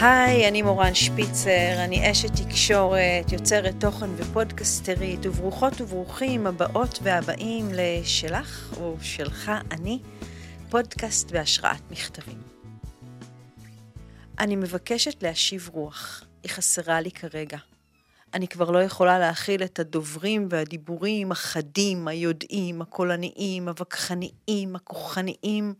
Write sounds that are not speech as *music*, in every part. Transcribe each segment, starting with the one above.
היי, אני מורן שפיצר, אני אשת תקשורת, יוצרת תוכן ופודקסטרית, וברוכות וברוכים הבאות והבאים לשלך או שלך אני, פודקאסט בהשראת מכתבים. אני מבקשת להשיב רוח, היא חסרה לי כרגע. אני כבר לא יכולה להכיל את הדוברים והדיבורים החדים, היודעים, הקולניים, הווכחניים, הכוחניים,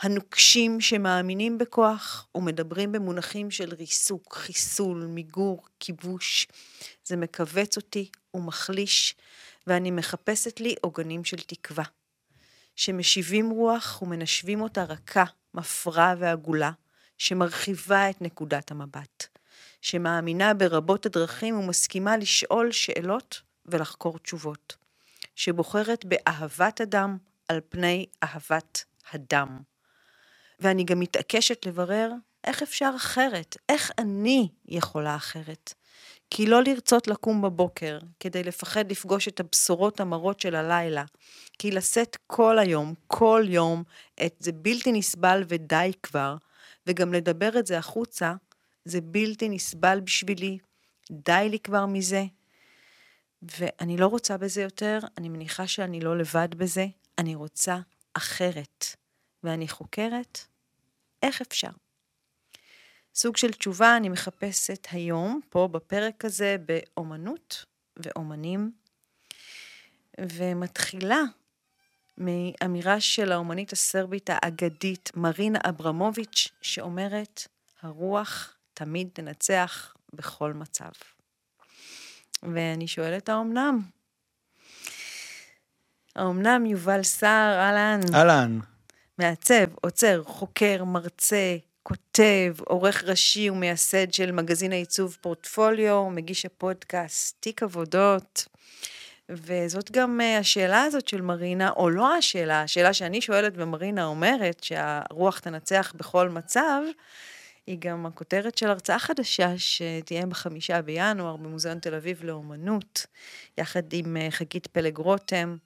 הנוקשים שמאמינים בכוח ומדברים במונחים של ריסוק, חיסול, מיגור, כיבוש. זה מכווץ אותי ומחליש, ואני מחפשת לי עוגנים של תקווה. שמשיבים רוח ומנשבים אותה רכה, מפרה ועגולה, שמרחיבה את נקודת המבט. שמאמינה ברבות הדרכים ומסכימה לשאול שאלות ולחקור תשובות. שבוחרת באהבת אדם על פני אהבת הדם. ואני גם מתעקשת לברר איך אפשר אחרת, איך אני יכולה אחרת. כי לא לרצות לקום בבוקר כדי לפחד לפגוש את הבשורות המרות של הלילה, כי לשאת כל היום, כל יום, את זה בלתי נסבל ודי כבר, וגם לדבר את זה החוצה, זה בלתי נסבל בשבילי, די לי כבר מזה. ואני לא רוצה בזה יותר, אני מניחה שאני לא לבד בזה, אני רוצה אחרת. ואני חוקרת איך אפשר. סוג של תשובה אני מחפשת היום, פה בפרק הזה, באומנות ואומנים, ומתחילה מאמירה של האומנית הסרבית האגדית מרינה אברמוביץ', שאומרת, הרוח תמיד תנצח בכל מצב. ואני שואלת, האומנם? האומנם יובל סער, אהלן. אהלן. מעצב, עוצר, חוקר, מרצה, כותב, עורך ראשי ומייסד של מגזין העיצוב פורטפוליו, מגיש הפודקאסט, תיק עבודות. וזאת גם אה, השאלה הזאת של מרינה, או לא השאלה, השאלה שאני שואלת ומרינה אומרת, שהרוח תנצח בכל מצב, היא גם הכותרת של הרצאה חדשה שתהיה בחמישה בינואר במוזיאון תל אביב לאומנות, יחד עם אה, חגית פלג רותם.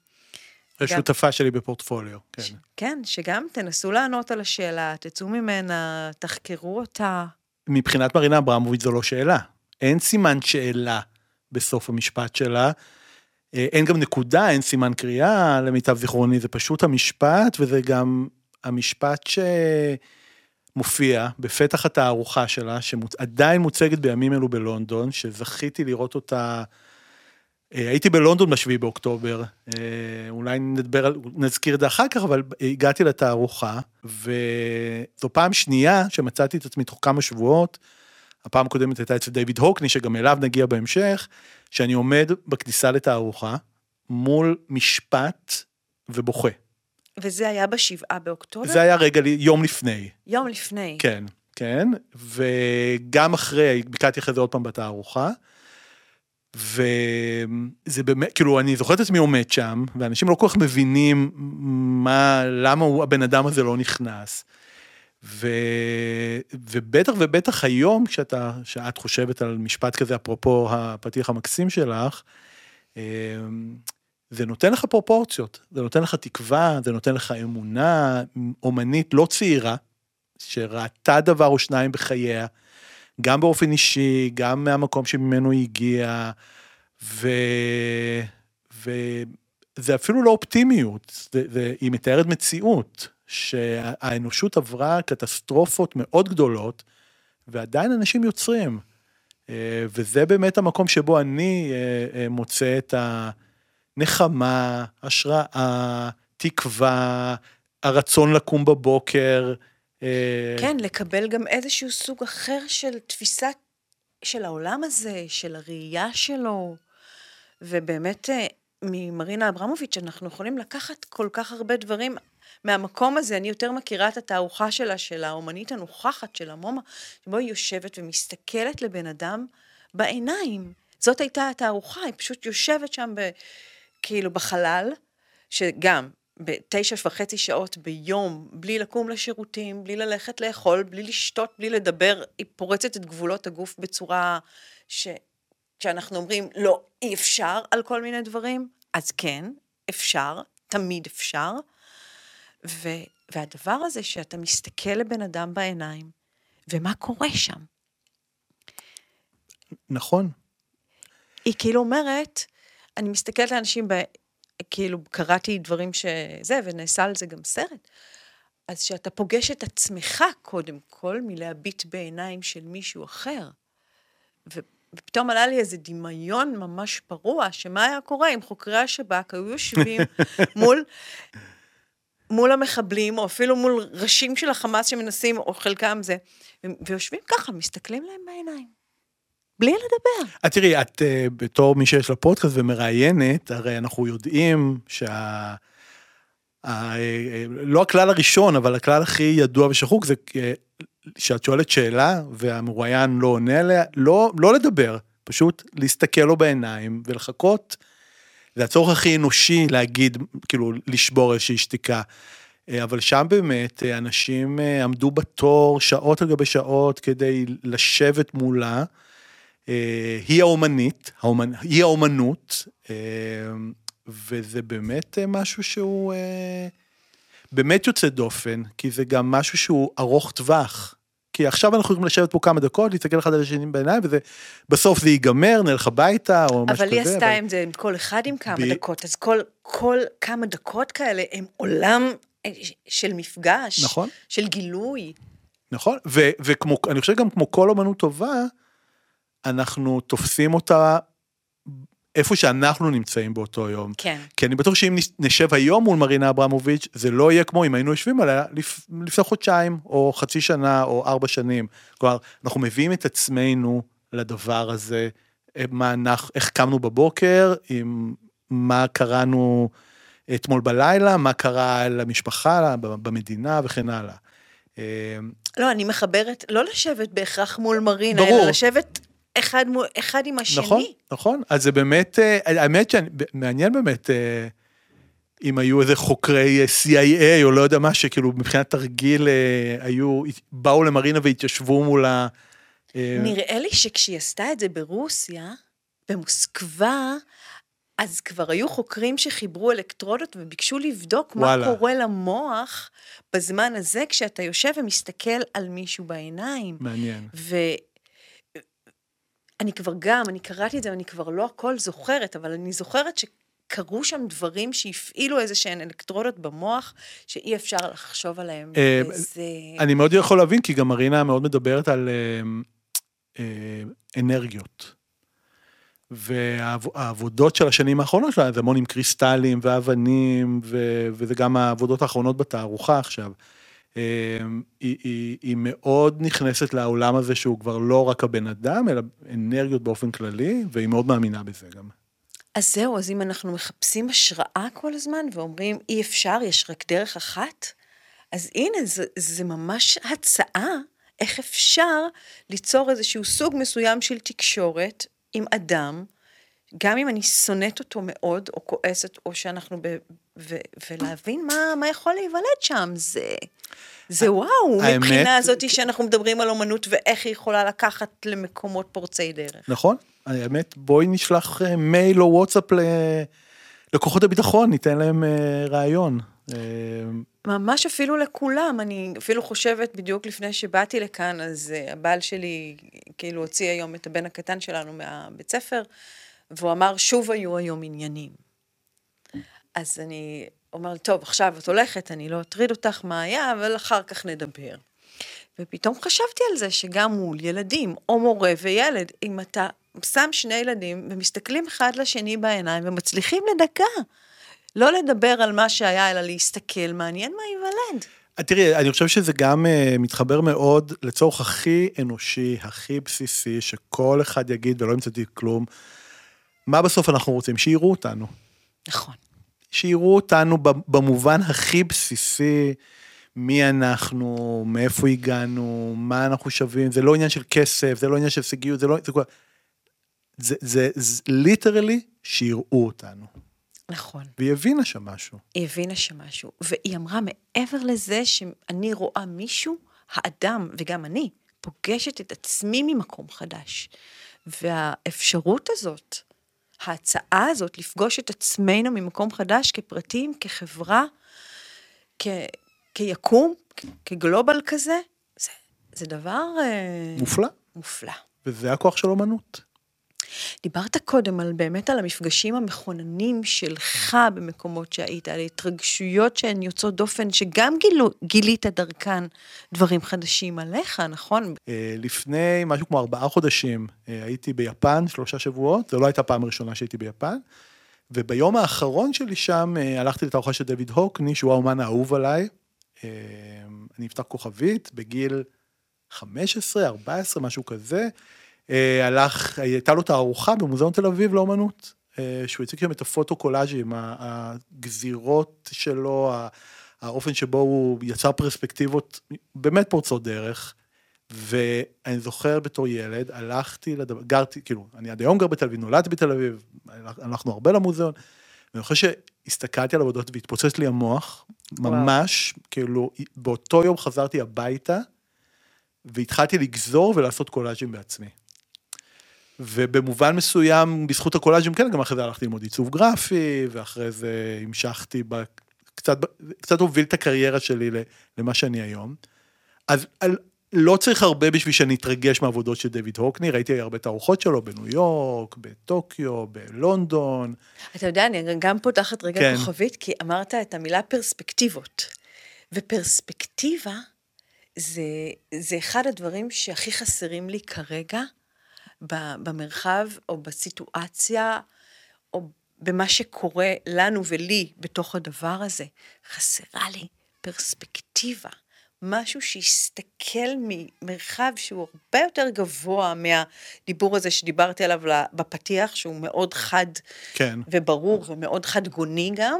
השותפה שלי בפורטפוליו, כן. ש, כן, שגם תנסו לענות על השאלה, תצאו ממנה, תחקרו אותה. מבחינת מרינה אברמוביץ' זו לא שאלה. אין סימן שאלה בסוף המשפט שלה. אה, אין גם נקודה, אין סימן קריאה, למיטב זיכרוני, זה פשוט המשפט, וזה גם המשפט שמופיע בפתח התערוכה שלה, שעדיין מוצגת בימים אלו בלונדון, שזכיתי לראות אותה הייתי בלונדון בשביעי באוקטובר, אה, אולי נדבר, נזכיר את זה אחר כך, אבל הגעתי לתערוכה, וזו פעם שנייה שמצאתי את עצמי תוך כמה שבועות, הפעם הקודמת הייתה אצל דיוויד הוקני, שגם אליו נגיע בהמשך, שאני עומד בכניסה לתערוכה, מול משפט ובוכה. וזה היה בשבעה באוקטובר? זה היה רגע, יום לפני. יום לפני. כן, כן, וגם אחרי, ביקרתי אחרי זה עוד פעם בתערוכה. וזה באמת, כאילו, אני זוכר את עצמי עומד שם, ואנשים לא כל כך מבינים מה, למה הוא, הבן אדם הזה לא נכנס. ו... ובטח ובטח היום, כשאתה, שאת חושבת על משפט כזה, אפרופו הפתיח המקסים שלך, אמ, זה נותן לך פרופורציות, זה נותן לך תקווה, זה נותן לך אמונה אומנית לא צעירה, שראתה דבר או שניים בחייה, גם באופן אישי, גם מהמקום שממנו היא הגיעה, ו... וזה אפילו לא אופטימיות, זה, זה, היא מתארת מציאות, שהאנושות עברה קטסטרופות מאוד גדולות, ועדיין אנשים יוצרים. אה, וזה באמת המקום שבו אני אה, אה, מוצא את הנחמה, השראה, תקווה, הרצון לקום בבוקר, כן, לקבל גם איזשהו סוג אחר של תפיסה של העולם הזה, של הראייה שלו, ובאמת אה, ממרינה אברמוביץ' אנחנו יכולים לקחת כל כך הרבה דברים מהמקום הזה, אני יותר מכירה את התערוכה שלה, של האומנית הנוכחת, של המומה, שבו היא יושבת ומסתכלת לבן אדם בעיניים. זאת הייתה התערוכה, היא פשוט יושבת שם ב, כאילו בחלל, שגם בתשע וחצי שעות ביום, בלי לקום לשירותים, בלי ללכת לאכול, בלי לשתות, בלי לדבר, היא פורצת את גבולות הגוף בצורה ש... שאנחנו אומרים, לא, אי אפשר על כל מיני דברים, אז כן, אפשר, תמיד אפשר. ו... והדבר הזה שאתה מסתכל לבן אדם בעיניים, ומה קורה שם? נכון. היא כאילו אומרת, אני מסתכלת על אנשים, ב, כאילו קראתי דברים שזה, ונעשה על זה גם סרט. אז שאתה פוגש את עצמך קודם כל מלהביט בעיניים של מישהו אחר. ו- ופתאום עלה לי איזה דמיון ממש פרוע, שמה היה קורה אם חוקרי השב"כ היו יושבים *laughs* מול, מול המחבלים, או אפילו מול ראשים של החמאס שמנסים, או חלקם זה, ויושבים ככה, מסתכלים להם בעיניים. בלי לדבר. את תראי, את uh, בתור מי שיש לה פודקאסט ומראיינת, הרי אנחנו יודעים שה... ה, ה, לא הכלל הראשון, אבל הכלל הכי ידוע ושחוק זה אה, שאת שואלת שאלה והמרואיין לא עונה עליה, לא, לא לדבר, פשוט להסתכל לו בעיניים ולחכות. זה הצורך הכי אנושי להגיד, כאילו, לשבור איזושהי שתיקה. אה, אבל שם באמת אנשים עמדו בתור שעות על גבי שעות כדי לשבת מולה. אה, היא האומנית, האומנ... היא האומנות, אה, וזה באמת אה, משהו שהוא באמת יוצא דופן, כי זה גם משהו שהוא ארוך טווח. כי עכשיו אנחנו יכולים לשבת פה כמה דקות, להסתכל אחד על השני בעיניים, ובסוף זה ייגמר, נלך הביתה, או משהו כזה. אבל היא עשתה עם זה עם כל אחד עם כמה ב... דקות, אז כל, כל כמה דקות כאלה הם עולם של מפגש, נכון. של גילוי. נכון, ו- וכמו, אני חושב גם כמו כל אומנות טובה, אנחנו תופסים אותה איפה שאנחנו נמצאים באותו יום. כן. כי אני בטוח שאם נשב היום מול מרינה אברמוביץ', זה לא יהיה כמו אם היינו יושבים עליה לפני חודשיים, או חצי שנה, או ארבע שנים. כלומר, אנחנו מביאים את עצמנו לדבר הזה, אה, מה אנחנו, איך קמנו בבוקר, עם מה קראנו אתמול בלילה, מה קרה למשפחה, במדינה וכן הלאה. אה, לא, אני מחברת, לא לשבת בהכרח מול מרינה, ברור. אלא לשבת אחד, מול, אחד עם השני. נכון, נכון. אז זה באמת, אה, האמת שמעניין באמת, אה, אם היו איזה חוקרי אה, CIA או לא יודע מה, שכאילו מבחינת תרגיל היו, באו למרינה והתיישבו מול ה... נראה לי שכשהיא עשתה את זה ברוסיה, במוסקבה, אז כבר היו חוקרים שחיברו אלקטרודות וביקשו לבדוק וואלה. מה קורה למוח בזמן הזה, כשאתה יושב ומסתכל על מישהו בעיניים. מעניין. ו... אני כבר גם, אני קראתי את זה, אני כבר לא הכל זוכרת, אבל אני זוכרת שקרו שם דברים שהפעילו איזה שהן אלקטרודות במוח, שאי אפשר לחשוב עליהם. אה, וזה... אני מאוד יכול להבין, כי גם מרינה מאוד מדברת על אה, אה, אנרגיות. והעבודות של השנים האחרונות שלה זה המון עם קריסטלים ואבנים, וזה גם העבודות האחרונות בתערוכה עכשיו. אמ, היא, היא, היא מאוד נכנסת לעולם הזה שהוא כבר לא רק הבן אדם, אלא אנרגיות באופן כללי, והיא מאוד מאמינה בזה גם. אז זהו, אז אם אנחנו מחפשים השראה כל הזמן ואומרים אי אפשר, יש רק דרך אחת, אז הנה, זה, זה ממש הצעה איך אפשר ליצור איזשהו סוג מסוים של תקשורת עם אדם, גם אם אני שונאת אותו מאוד, או כועסת, או שאנחנו ב... ו, ולהבין מה, מה יכול להיוולד שם, זה... זה וואו, האמת... מבחינה הזאת שאנחנו מדברים על אומנות ואיך היא יכולה לקחת למקומות פורצי דרך. נכון, האמת, בואי נשלח אה, מייל או וואטסאפ לכוחות הביטחון, ניתן להם אה, רעיון. אה, ממש אפילו לכולם, אני אפילו חושבת, בדיוק לפני שבאתי לכאן, אז הבעל שלי כאילו הוציא היום את הבן הקטן שלנו מהבית ספר, והוא אמר, שוב היו היום עניינים. אז אני אומר, טוב, עכשיו את הולכת, אני לא אטריד אותך מה היה, אבל אחר כך נדבר. ופתאום חשבתי על זה שגם מול ילדים, או מורה וילד, אם אתה שם שני ילדים ומסתכלים אחד לשני בעיניים ומצליחים לדקה, לא לדבר על מה שהיה, אלא להסתכל, מעניין מה ייוולד. תראי, אני חושב שזה גם uh, מתחבר מאוד לצורך הכי אנושי, הכי בסיסי, שכל אחד יגיד ולא ימצאתי כלום. מה בסוף אנחנו רוצים? שיראו אותנו. נכון. שיראו אותנו במובן הכי בסיסי, מי אנחנו, מאיפה הגענו, מה אנחנו שווים, זה לא עניין של כסף, זה לא עניין של הישגיות, זה לא, זה זה, זה ליטרלי שיראו אותנו. נכון. והיא הבינה שם משהו. היא הבינה שם משהו, והיא אמרה מעבר לזה שאני רואה מישהו, האדם וגם אני, פוגשת את עצמי ממקום חדש. והאפשרות הזאת ההצעה הזאת לפגוש את עצמנו ממקום חדש כפרטים, כחברה, כ, כיקום, כגלובל כזה, זה, זה דבר... מופלא. מופלא. וזה הכוח של אומנות. דיברת קודם על באמת על המפגשים המכוננים שלך במקומות שהיית, על התרגשויות שהן יוצאות דופן, שגם גילו, גילית דרכן דברים חדשים עליך, נכון? אה, לפני משהו כמו ארבעה חודשים אה, הייתי ביפן שלושה שבועות, זו לא הייתה פעם ראשונה שהייתי ביפן, וביום האחרון שלי שם אה, הלכתי לתערוכה של דויד הוקני, שהוא האומן האהוב עליי. אני אפתח כוכבית בגיל 15, 14, משהו כזה. אה, הלך, הייתה לו תערוכה במוזיאון תל אביב לאומנות, אה, שהוא הציג שם את הפוטו קולאז'ים, הגזירות שלו, האופן שבו הוא יצר פרספקטיבות באמת פורצות דרך. ואני זוכר בתור ילד, הלכתי לדבר, גרתי, כאילו, אני עד היום גר בתל אביב, נולדתי בתל אביב, הלכנו הרבה למוזיאון, ואני חושב שהסתכלתי על עבודות והתפוצץ לי המוח, ממש, וואו. כאילו, באותו יום חזרתי הביתה, והתחלתי לגזור ולעשות קולאז'ים בעצמי. ובמובן מסוים, בזכות הקולאז'ים, כן, גם אחרי זה הלכתי ללמוד עיצוב גרפי, ואחרי זה המשכתי, ב, קצת, קצת הוביל את הקריירה שלי למה שאני היום. אז על, לא צריך הרבה בשביל שאני אתרגש מעבודות של דויד הוקני, ראיתי הרבה תערוכות שלו בניו יורק, בטוקיו, בלונדון. אתה יודע, אני גם פותחת רגע כן. כוכבית, כי אמרת את המילה פרספקטיבות. ופרספקטיבה זה, זה אחד הדברים שהכי חסרים לי כרגע, במרחב או בסיטואציה או במה שקורה לנו ולי בתוך הדבר הזה. חסרה לי פרספקטיבה, משהו שיסתכל ממרחב שהוא הרבה יותר גבוה מהדיבור הזה שדיברתי עליו בפתיח, שהוא מאוד חד כן. וברור ומאוד חד גוני גם,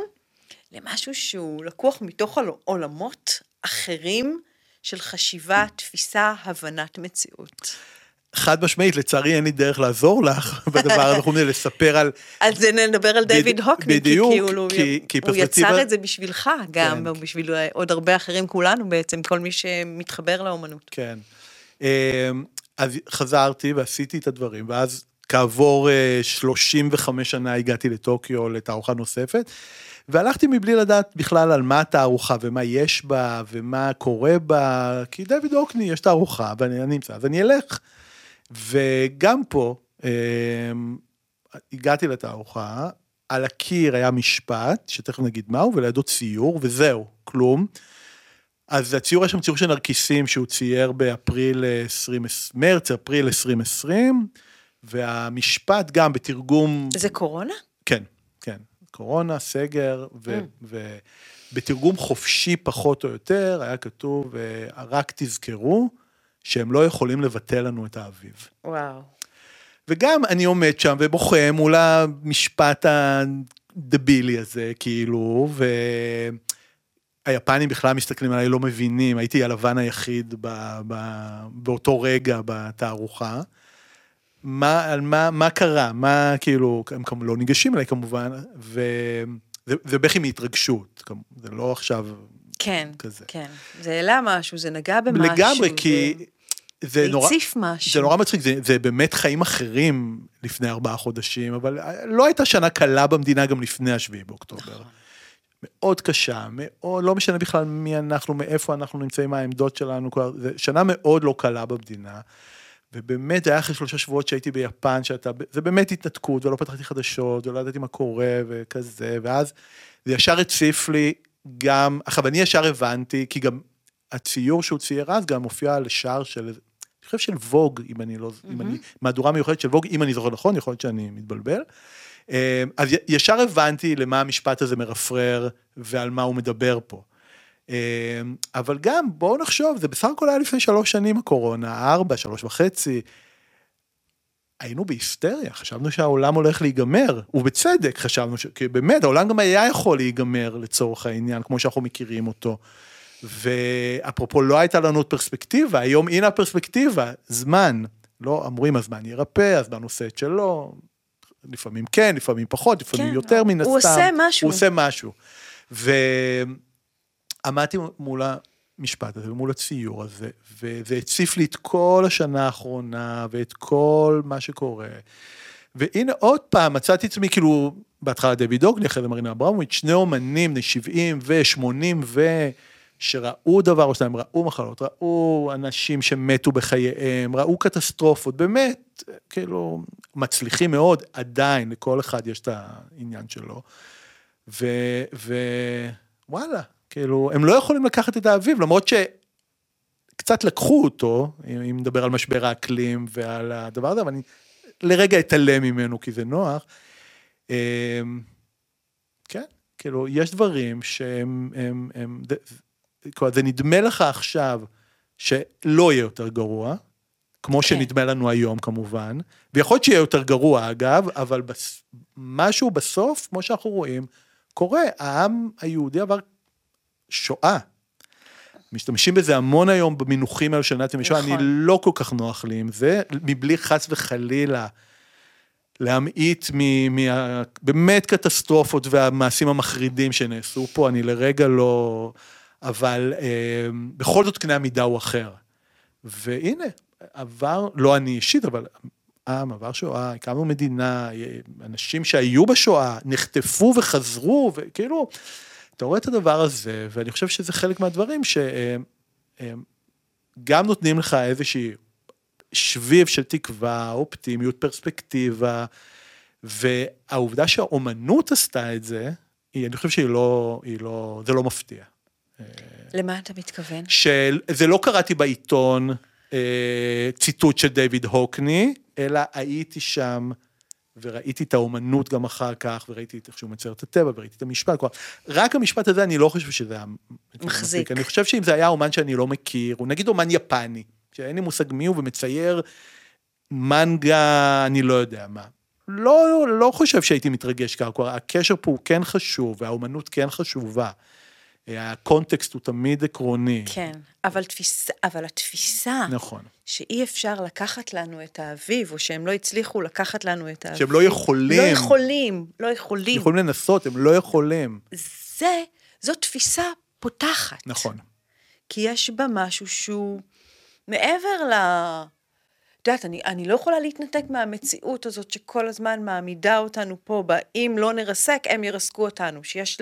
למשהו שהוא לקוח מתוך עולמות אחרים של חשיבה, תפיסה, הבנת מציאות. חד משמעית, לצערי אין לי דרך לעזור לך בדבר אנחנו לספר על... על זה נדבר על דיוויד הוקני, בדיוק, כי, כי הוא יצר את זה בשבילך גם, כן. בשביל עוד הרבה אחרים, כולנו בעצם, כל מי שמתחבר לאומנות. כן. אמ, אז חזרתי ועשיתי את הדברים, ואז כעבור 35 אה, שנה הגעתי לטוקיו לתערוכה נוספת, והלכתי מבלי לדעת בכלל על מה התערוכה ומה יש בה ומה קורה בה, כי דיוויד הוקני יש תערוכה ואני נמצא, אז אני אלך. וגם פה, אמ, הגעתי לתערוכה, על הקיר היה משפט, שתכף נגיד מהו, ולידו ציור, וזהו, כלום. אז הציור, יש שם ציור של נרקיסים שהוא צייר באפריל 20, מרץ, אפריל 2020, והמשפט גם בתרגום... זה קורונה? כן, כן. קורונה, סגר, ו, mm. ובתרגום חופשי פחות או יותר, היה כתוב, רק תזכרו, שהם לא יכולים לבטל לנו את האביב. וואו. וגם אני עומד שם ובוכה מול המשפט הדבילי הזה, כאילו, והיפנים בכלל מסתכלים עליי, לא מבינים, הייתי הלבן היחיד ב, ב, באותו רגע בתערוכה. מה, על מה, מה קרה, מה כאילו, הם לא ניגשים אליי כמובן, וזה בכי מהתרגשות, זה לא עכשיו כן, כזה. כן, זה העלה משהו, זה נגע במשהו. לגמרי, זה... כי זה נורא, הציף משהו. זה נורא מצחיק, זה, זה באמת חיים אחרים לפני ארבעה חודשים, אבל לא הייתה שנה קלה במדינה גם לפני השביעי באוקטובר. נכון. מאוד קשה, מאוד, לא משנה בכלל מי אנחנו, מאיפה אנחנו נמצאים, מה העמדות שלנו, זה שנה מאוד לא קלה במדינה. ובאמת, זה היה אחרי שלושה שבועות שהייתי ביפן, שאתה, זה באמת התנתקות, ולא פתחתי חדשות, ולא ידעתי מה קורה, וכזה, ואז זה ישר הציף לי גם, עכשיו אני ישר הבנתי, כי גם הציור שהוא צייר אז גם מופיע על שער של, אני חושב של ווג, אם אני לא, mm-hmm. אם אני, מהדורה מיוחדת של ווג, אם אני זוכר נכון, יכול להיות שאני מתבלבל. אה, אז ישר הבנתי למה המשפט הזה מרפרר ועל מה הוא מדבר פה. אה, אבל גם, בואו נחשוב, זה בסך הכל היה לפני שלוש שנים הקורונה, ארבע, שלוש וחצי. היינו בהיסטריה, חשבנו שהעולם הולך להיגמר, ובצדק חשבנו ש... כי באמת, העולם גם היה יכול להיגמר לצורך העניין, כמו שאנחנו מכירים אותו. ואפרופו, לא הייתה לנו פרספקטיבה, היום הנה הפרספקטיבה, זמן. לא אמורים הזמן ירפא, הזמן עושה את שלו, לפעמים כן, לפעמים פחות, לפעמים כן, יותר מן הסתם. הוא עושה משהו. הוא עושה משהו. ועמדתי מול המשפט הזה ומול הציור הזה, וזה הציף לי את כל השנה האחרונה ואת כל מה שקורה. והנה עוד פעם מצאתי עצמי כאילו, בהתחלה דויד אוגני, אחרי זה מרינה אברמוביץ', שני אומנים בני 70 ו-80 ו... שראו דבר או שניים, ראו מחלות, ראו אנשים שמתו בחייהם, ראו קטסטרופות, באמת, כאילו, מצליחים מאוד, עדיין, לכל אחד יש את העניין שלו. ווואלה, כאילו, הם לא יכולים לקחת את האביב, למרות שקצת לקחו אותו, אם נדבר על משבר האקלים ועל הדבר הזה, אבל אני לרגע אתעלם ממנו כי זה נוח. אמ, כן, כאילו, יש דברים שהם, הם, הם, כלומר, זה נדמה לך עכשיו שלא יהיה יותר גרוע, כמו כן. שנדמה לנו היום כמובן, ויכול להיות שיהיה יותר גרוע אגב, אבל בס... משהו בסוף, כמו שאנחנו רואים, קורה. העם היהודי עבר שואה. משתמשים בזה המון היום במינוחים האלה של נאצים ושואה, נכון. אני לא כל כך נוח לי עם זה, מבלי חס וחלילה להמעיט מבאמת קטסטרופות והמעשים המחרידים שנעשו פה, אני לרגע לא... אבל אה, בכל זאת קנה המידה הוא אחר. והנה, עבר, לא אני אישית, אבל עם, עבר שואה, הקמנו מדינה, אנשים שהיו בשואה, נחטפו וחזרו, וכאילו, אתה רואה את הדבר הזה, ואני חושב שזה חלק מהדברים שגם נותנים לך איזושהי שביב של תקווה, אופטימיות, פרספקטיבה, והעובדה שהאומנות עשתה את זה, היא, אני חושב שהיא לא, היא לא, זה לא מפתיע. למה אתה מתכוון? שזה לא קראתי בעיתון אה, ציטוט של דיוויד הוקני, אלא הייתי שם וראיתי את האומנות גם אחר כך, וראיתי איך שהוא מצייר את הטבע, וראיתי את המשפט, כלומר, רק המשפט הזה, אני לא חושב שזה היה... מחזיק. אני חושב שאם זה היה אומן שאני לא מכיר, הוא נגיד אומן יפני, שאין לי מושג מי הוא, ומצייר מנגה, אני לא יודע מה. לא, לא חושב שהייתי מתרגש ככה, כלומר, הקשר פה הוא כן חשוב, והאומנות כן חשובה. הקונטקסט הוא תמיד עקרוני. כן, אבל, תפיס, אבל התפיסה, נכון, שאי אפשר לקחת לנו את האביב, או שהם לא הצליחו לקחת לנו את האביב. שהם לא יכולים. לא יכולים, לא יכולים. יכולים לנסות, הם לא יכולים. זה, זו תפיסה פותחת. נכון. כי יש בה משהו שהוא מעבר ל... את יודעת, אני, אני לא יכולה להתנתק מהמציאות הזאת שכל הזמן מעמידה אותנו פה, אם לא נרסק, הם ירסקו אותנו, שיש,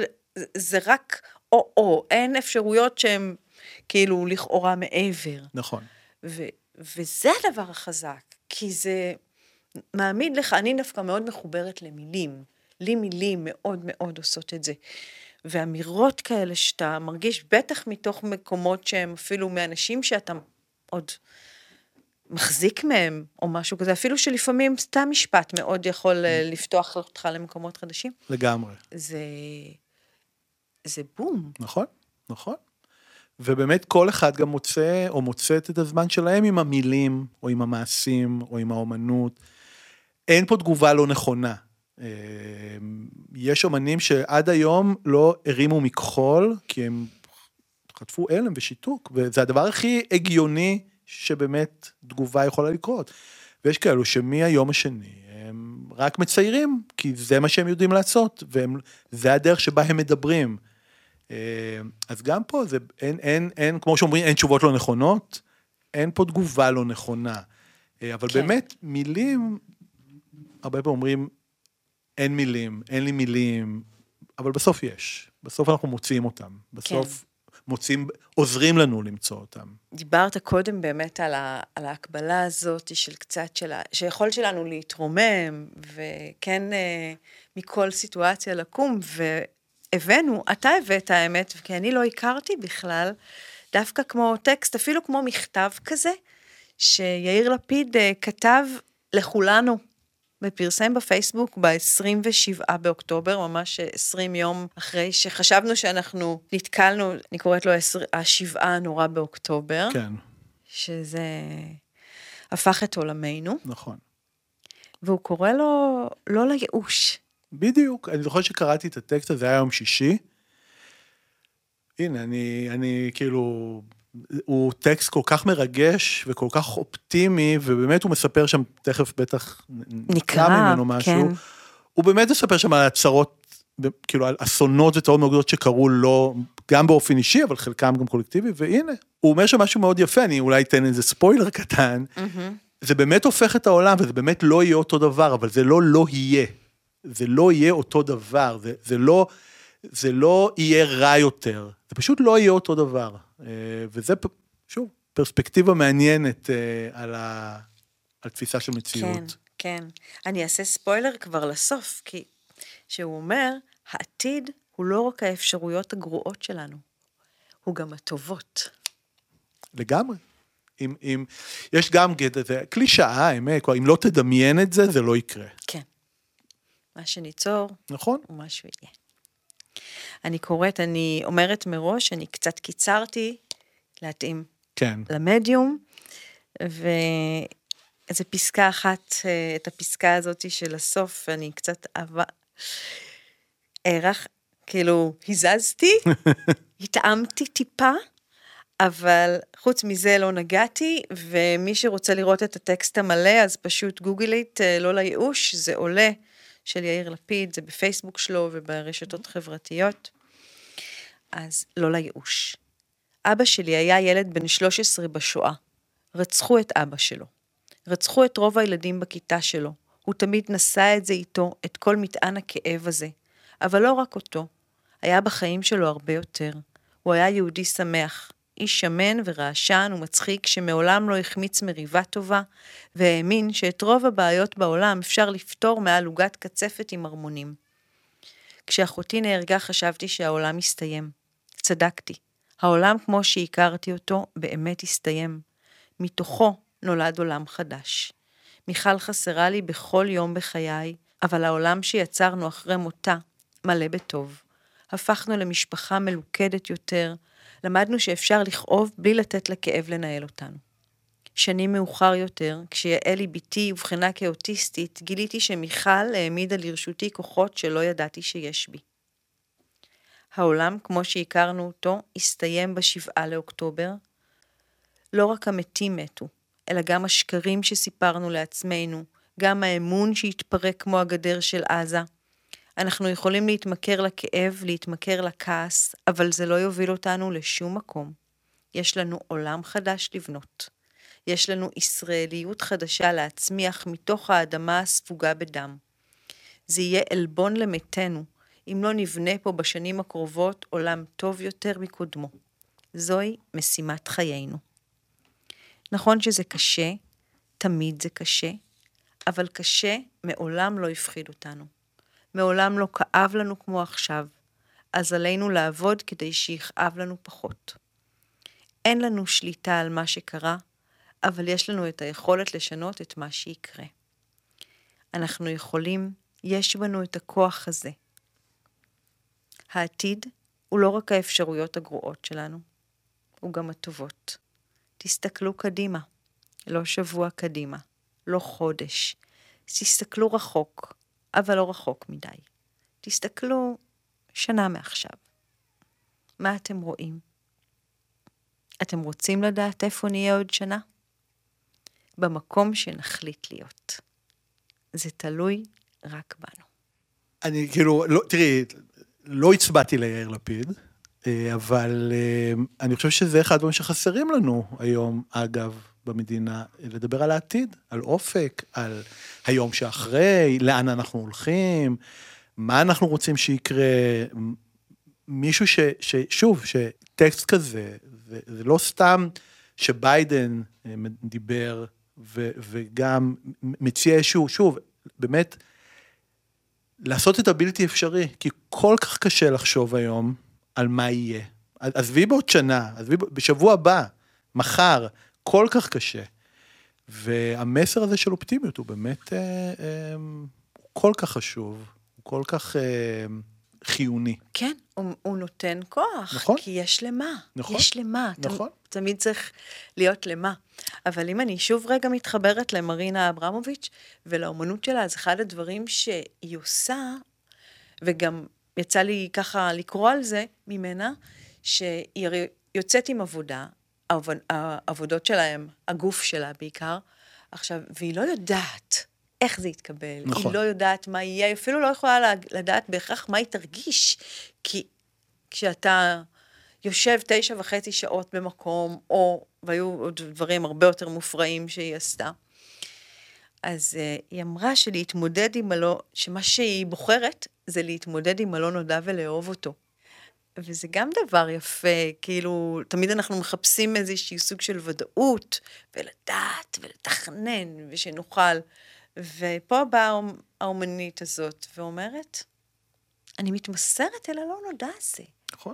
זה רק או-או, אין אפשרויות שהן כאילו לכאורה מעבר. נכון. ו- וזה הדבר החזק, כי זה מעמיד לך, אני דווקא מאוד מחוברת למילים. לי מילים מאוד מאוד עושות את זה. ואמירות כאלה שאתה מרגיש, בטח מתוך מקומות שהם אפילו מאנשים שאתה עוד מחזיק מהם, או משהו כזה, אפילו שלפעמים סתם משפט מאוד יכול אה, לפתוח אותך למקומות חדשים. לגמרי. זה... זה בום. נכון, נכון. ובאמת כל אחד גם מוצא או מוצאת את הזמן שלהם עם המילים, או עם המעשים, או עם האומנות. אין פה תגובה לא נכונה. אה, יש אומנים שעד היום לא הרימו מכחול, כי הם חטפו הלם ושיתוק, וזה הדבר הכי הגיוני שבאמת תגובה יכולה לקרות. ויש כאלו שמהיום השני הם רק מציירים, כי זה מה שהם יודעים לעשות, וזה הדרך שבה הם מדברים. אה, אז גם פה זה, אין, אין, אין, כמו שאומרים, אין תשובות לא נכונות, אין פה תגובה לא נכונה. אה, אבל כן. באמת, מילים, הרבה פעמים אומרים, אין מילים, אין לי מילים, אבל בסוף יש. בסוף אנחנו מוצאים אותם. בסוף כן. מוצאים, עוזרים לנו למצוא אותם. דיברת קודם באמת על, ה, על ההקבלה הזאת של קצת, של ה, שיכול שלנו להתרומם, וכן אה, מכל סיטואציה לקום, ו... הבאנו, אתה הבאת האמת, כי אני לא הכרתי בכלל, דווקא כמו טקסט, אפילו כמו מכתב כזה, שיאיר לפיד uh, כתב לכולנו, ופרסם בפייסבוק ב-27 באוקטובר, ממש 20 יום אחרי שחשבנו שאנחנו נתקלנו, אני קוראת לו השבעה הנורא באוקטובר. כן. שזה הפך את עולמנו. נכון. והוא קורא לו לא לייאוש, בדיוק, אני זוכר שקראתי את הטקסט הזה, היה יום שישי. הנה, אני, אני כאילו, הוא טקסט כל כך מרגש וכל כך אופטימי, ובאמת הוא מספר שם, תכף בטח נקרא ממנו משהו. כן. הוא באמת מספר שם על הצהרות, כאילו על אסונות וטעות מאוד גדולות שקרו לו, גם באופן אישי, אבל חלקם גם קולקטיבי, והנה, הוא אומר שם משהו מאוד יפה, אני אולי אתן איזה ספוילר קטן. Mm-hmm. זה באמת הופך את העולם, וזה באמת לא יהיה אותו דבר, אבל זה לא לא יהיה. זה לא יהיה אותו דבר, זה, זה לא, זה לא יהיה רע יותר, זה פשוט לא יהיה אותו דבר. אה, וזה, שוב, פרספקטיבה מעניינת אה, על, ה, על תפיסה של מציאות. כן, כן. אני אעשה ספוילר כבר לסוף, כי שהוא אומר, העתיד הוא לא רק האפשרויות הגרועות שלנו, הוא גם הטובות. לגמרי. אם, אם, יש גם גדע, זה קלישאה, האמת, אם לא תדמיין את זה, זה לא יקרה. כן. מה שניצור נכון? הוא מה שהוא יהיה. אני קוראת, אני אומרת מראש, אני קצת קיצרתי להתאים כן. למדיום, ואיזה פסקה אחת, אה, את הפסקה הזאת של הסוף, אני קצת אהבה, הערך, כאילו, הזזתי, *laughs* התאמתי טיפה, אבל חוץ מזה לא נגעתי, ומי שרוצה לראות את הטקסט המלא, אז פשוט גוגלית, אה, לא לייאוש, זה עולה של יאיר לפיד, זה בפייסבוק שלו וברשתות חברתיות. אז לא לייאוש. אבא שלי היה ילד בן 13 בשואה. רצחו את אבא שלו. רצחו את רוב הילדים בכיתה שלו. הוא תמיד נשא את זה איתו, את כל מטען הכאב הזה. אבל לא רק אותו. היה בחיים שלו הרבה יותר. הוא היה יהודי שמח, איש שמן ורעשן ומצחיק שמעולם לא החמיץ מריבה טובה, והאמין שאת רוב הבעיות בעולם אפשר לפתור מעל עוגת קצפת עם ערמונים. כשאחותי נהרגה חשבתי שהעולם הסתיים. צדקתי. העולם כמו שהכרתי אותו באמת הסתיים. מתוכו נולד עולם חדש. מיכל חסרה לי בכל יום בחיי, אבל העולם שיצרנו אחרי מותה מלא בטוב. הפכנו למשפחה מלוכדת יותר, למדנו שאפשר לכאוב בלי לתת לכאב לנהל אותנו. שנים מאוחר יותר, כשיעלי בתי אובחנה כאוטיסטית, גיליתי שמיכל העמידה לרשותי כוחות שלא ידעתי שיש בי. העולם, כמו שהכרנו אותו, הסתיים בשבעה לאוקטובר. לא רק המתים מתו, אלא גם השקרים שסיפרנו לעצמנו, גם האמון שהתפרק כמו הגדר של עזה. אנחנו יכולים להתמכר לכאב, להתמכר לכעס, אבל זה לא יוביל אותנו לשום מקום. יש לנו עולם חדש לבנות. יש לנו ישראליות חדשה להצמיח מתוך האדמה הספוגה בדם. זה יהיה עלבון למתינו, אם לא נבנה פה בשנים הקרובות עולם טוב יותר מקודמו. זוהי משימת חיינו. נכון שזה קשה, תמיד זה קשה, אבל קשה מעולם לא הפחיד אותנו. מעולם לא כאב לנו כמו עכשיו, אז עלינו לעבוד כדי שיכאב לנו פחות. אין לנו שליטה על מה שקרה, אבל יש לנו את היכולת לשנות את מה שיקרה. אנחנו יכולים, יש בנו את הכוח הזה. העתיד הוא לא רק האפשרויות הגרועות שלנו, הוא גם הטובות. תסתכלו קדימה, לא שבוע קדימה, לא חודש. תסתכלו רחוק, אבל לא רחוק מדי. תסתכלו שנה מעכשיו. מה אתם רואים? אתם רוצים לדעת איפה נהיה עוד שנה? במקום שנחליט להיות. זה תלוי רק בנו. אני כאילו, לא, תראי, לא הצבעתי ליאיר לפיד, אה, אבל אה, אני חושב שזה אחד הדברים שחסרים לנו היום, אגב, במדינה, לדבר על העתיד, על אופק, על היום שאחרי, לאן אנחנו הולכים, מה אנחנו רוצים שיקרה, מישהו ש... ש שוב, שטקסט כזה, זה, זה לא סתם שביידן אה, דיבר ו, וגם מציע איזשהו, שוב, באמת, לעשות את הבלתי אפשרי, כי כל כך קשה לחשוב היום על מה יהיה. עזבי בעוד שנה, עזבי בשבוע הבא, מחר, כל כך קשה. והמסר הזה של אופטימיות הוא באמת, אה, אה, הוא כל כך חשוב, הוא כל כך אה, חיוני. כן, הוא, הוא נותן כוח. נכון. כי יש למה. נכון. יש למה. נכון. ת, תמיד צריך להיות למה. אבל אם אני שוב רגע מתחברת למרינה אברמוביץ' ולאומנות שלה, אז אחד הדברים שהיא עושה, וגם יצא לי ככה לקרוא על זה ממנה, שהיא הרי יוצאת עם עבודה, העבודות שלהם, הגוף שלה בעיקר, עכשיו, והיא לא יודעת איך זה יתקבל. נכון. היא לא יודעת מה יהיה, היא אפילו לא יכולה לדעת בהכרח מה היא תרגיש, כי כשאתה יושב תשע וחצי שעות במקום, או, והיו עוד דברים הרבה יותר מופרעים שהיא עשתה, אז uh, היא אמרה שלהתמודד עם הלא, שמה שהיא בוחרת זה להתמודד עם הלא נודע ולאהוב אותו. וזה גם דבר יפה, כאילו, תמיד אנחנו מחפשים איזשהו סוג של ודאות, ולדעת, ולתכנן, ושנוכל. ופה באה האומנית הזאת ואומרת, אני מתמסרת אל הלא נודע הזה. נכון.